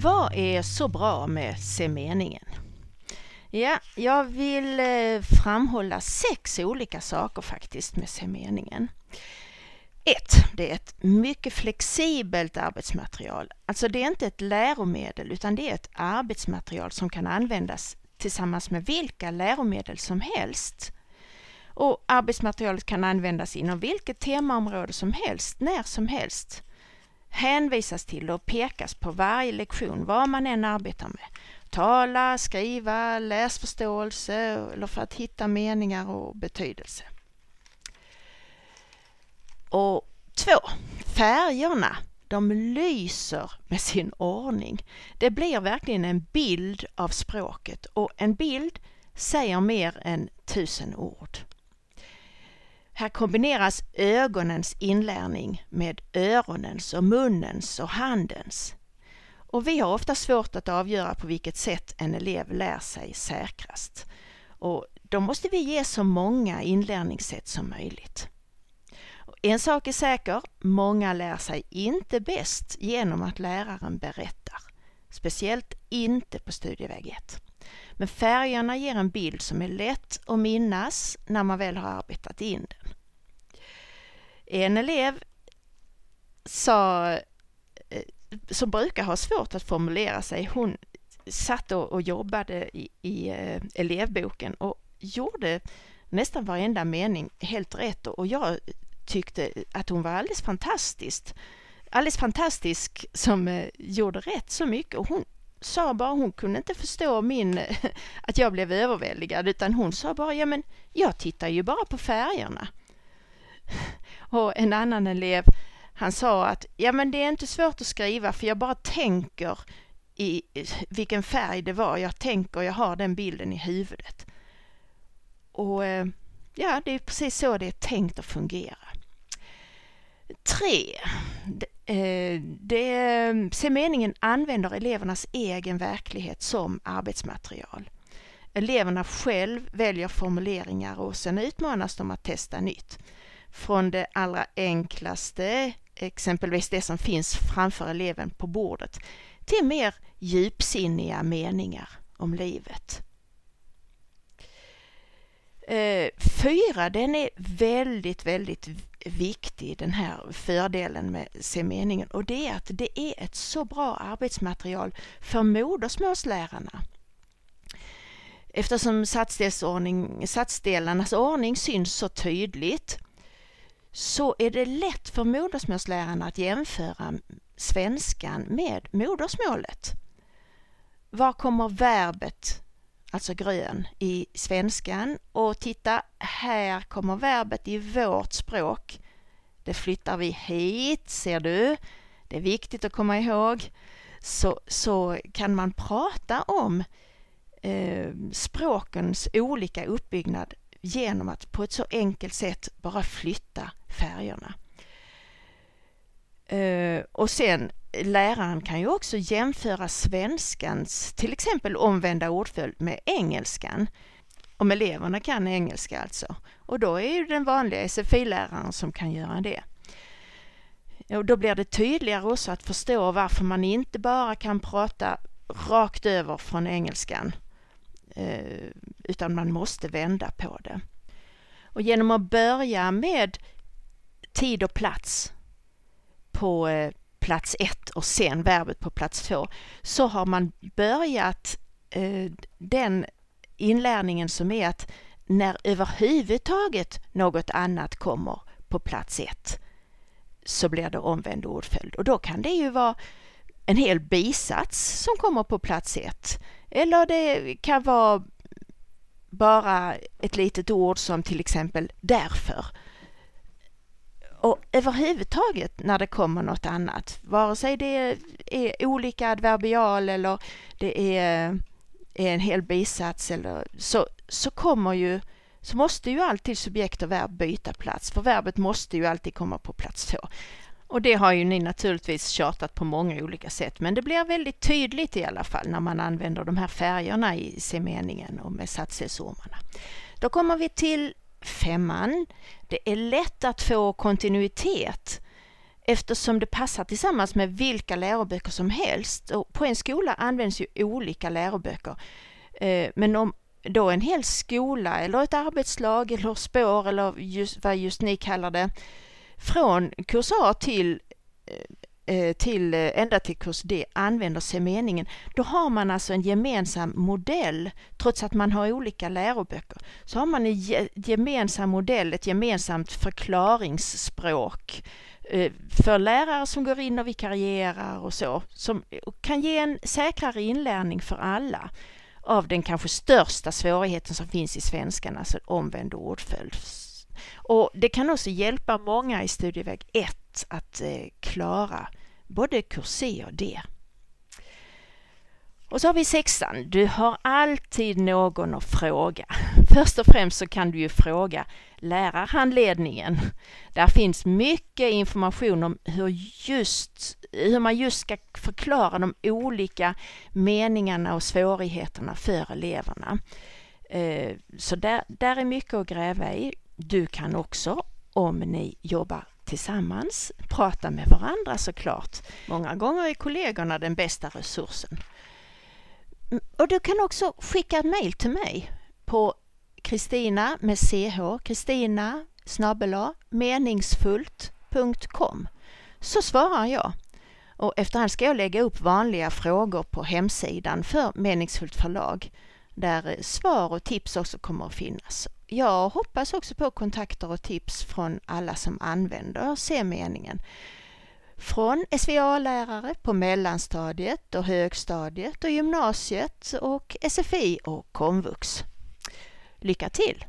Vad är så bra med Se meningen? Ja, jag vill eh, framhålla sex olika saker faktiskt med Se meningen. Ett, det är ett mycket flexibelt arbetsmaterial. Alltså det är inte ett läromedel utan det är ett arbetsmaterial som kan användas tillsammans med vilka läromedel som helst. Och arbetsmaterialet kan användas inom vilket temaområde som helst, när som helst. Hänvisas till och pekas på varje lektion, vad man än arbetar med. Tala, skriva, läsförståelse eller för att hitta meningar och betydelse. Och två, färgerna de lyser med sin ordning. Det blir verkligen en bild av språket och en bild säger mer än tusen ord. Här kombineras ögonens inlärning med öronens och munnens och handens. Och vi har ofta svårt att avgöra på vilket sätt en elev lär sig säkrast. Och då måste vi ge så många inlärningssätt som möjligt. En sak är säker, många lär sig inte bäst genom att läraren berättar. Speciellt inte på studieväg 1. Men färgerna ger en bild som är lätt att minnas när man väl har arbetat in den. En elev sa, eh, som brukar ha svårt att formulera sig, hon satt och jobbade i, i eh, elevboken och gjorde nästan varenda mening helt rätt och jag tyckte att hon var alldeles fantastisk. Alldeles fantastisk som eh, gjorde rätt så mycket och hon sa bara, hon kunde inte förstå min, att jag blev överväldigad utan hon sa bara, ja men jag tittar ju bara på färgerna. Och en annan elev, han sa att, ja men det är inte svårt att skriva för jag bara tänker i vilken färg det var. Jag tänker, jag har den bilden i huvudet. Och eh, ja, det är precis så det är tänkt att fungera. Tre. det, eh, det, se meningen använder elevernas egen verklighet som arbetsmaterial. Eleverna själv väljer formuleringar och sen utmanas de att testa nytt. Från det allra enklaste, exempelvis det som finns framför eleven på bordet, till mer djupsinniga meningar om livet. Eh, fyra, den är väldigt, väldigt viktig den här fördelen med Se meningen och det är att det är ett så bra arbetsmaterial för modersmålslärarna. Eftersom satsdelarnas ordning syns så tydligt så är det lätt för modersmålslärarna att jämföra svenskan med modersmålet. Var kommer verbet alltså grön, i svenskan. Och titta, här kommer verbet i vårt språk. Det flyttar vi hit, ser du. Det är viktigt att komma ihåg. Så, så kan man prata om eh, språkens olika uppbyggnad genom att på ett så enkelt sätt bara flytta färgerna. Eh, och sen läraren kan ju också jämföra svenskans till exempel omvända ordföljd med engelskan. Om eleverna kan engelska alltså. Och då är det den vanliga SFI-läraren som kan göra det. Och då blir det tydligare också att förstå varför man inte bara kan prata rakt över från engelskan eh, utan man måste vända på det. Och genom att börja med tid och plats på eh, plats ett och sen verbet på plats två så har man börjat eh, den inlärningen som är att när överhuvudtaget något annat kommer på plats ett så blir det omvänd ordföljd och då kan det ju vara en hel bisats som kommer på plats ett eller det kan vara bara ett litet ord som till exempel därför och överhuvudtaget när det kommer något annat, vare sig det är olika adverbial eller det är, en hel bisats eller så, så kommer ju så måste ju alltid subjekt och verb byta plats, för verbet måste ju alltid komma på plats två. Och det har ju ni naturligtvis tjatat på många olika sätt, men det blir väldigt tydligt i alla fall när man använder de här färgerna i semeningen och med satshälsormarna. Då kommer vi till femman. Det är lätt att få kontinuitet eftersom det passar tillsammans med vilka läroböcker som helst. Och på en skola används ju olika läroböcker. Eh, men om då en hel skola eller ett arbetslag eller spår eller just, vad just ni kallar det från kurs A till eh, eh, till eh, ända till kurs D använder sig meningen, då har man alltså en gemensam modell trots att man har olika läroböcker. Så har man en gemensam modell, ett gemensamt förklaringsspråk för lärare som går in och vikarierar och så, som kan ge en säkrare inlärning för alla av den kanske största svårigheten som finns i svenskan, alltså omvänd ordföljd. Och det kan också hjälpa många i studieväg 1 att eh, klara både kurs C och D. Och så har vi sexan. Du har alltid någon att fråga. Först och främst så kan du ju fråga lärarhandledningen. Där finns mycket information om hur, just, hur man just ska förklara de olika meningarna och svårigheterna för eleverna. Eh, så där, där är mycket att gräva i. Du kan också, om ni jobbar tillsammans, prata med varandra såklart. Många gånger är kollegorna den bästa resursen. Mm, och du kan också skicka ett mejl till mig på Kristina med ch, Kristina snabbela meningsfullt.com så svarar jag. Och efterhand ska jag lägga upp vanliga frågor på hemsidan för Meningsfullt förlag där svar och tips också kommer att finnas. Jag hoppas också på kontakter och tips från alla som använder C-meningen. Från SVA-lärare på mellanstadiet och högstadiet och gymnasiet och SFI och komvux. Lycka till!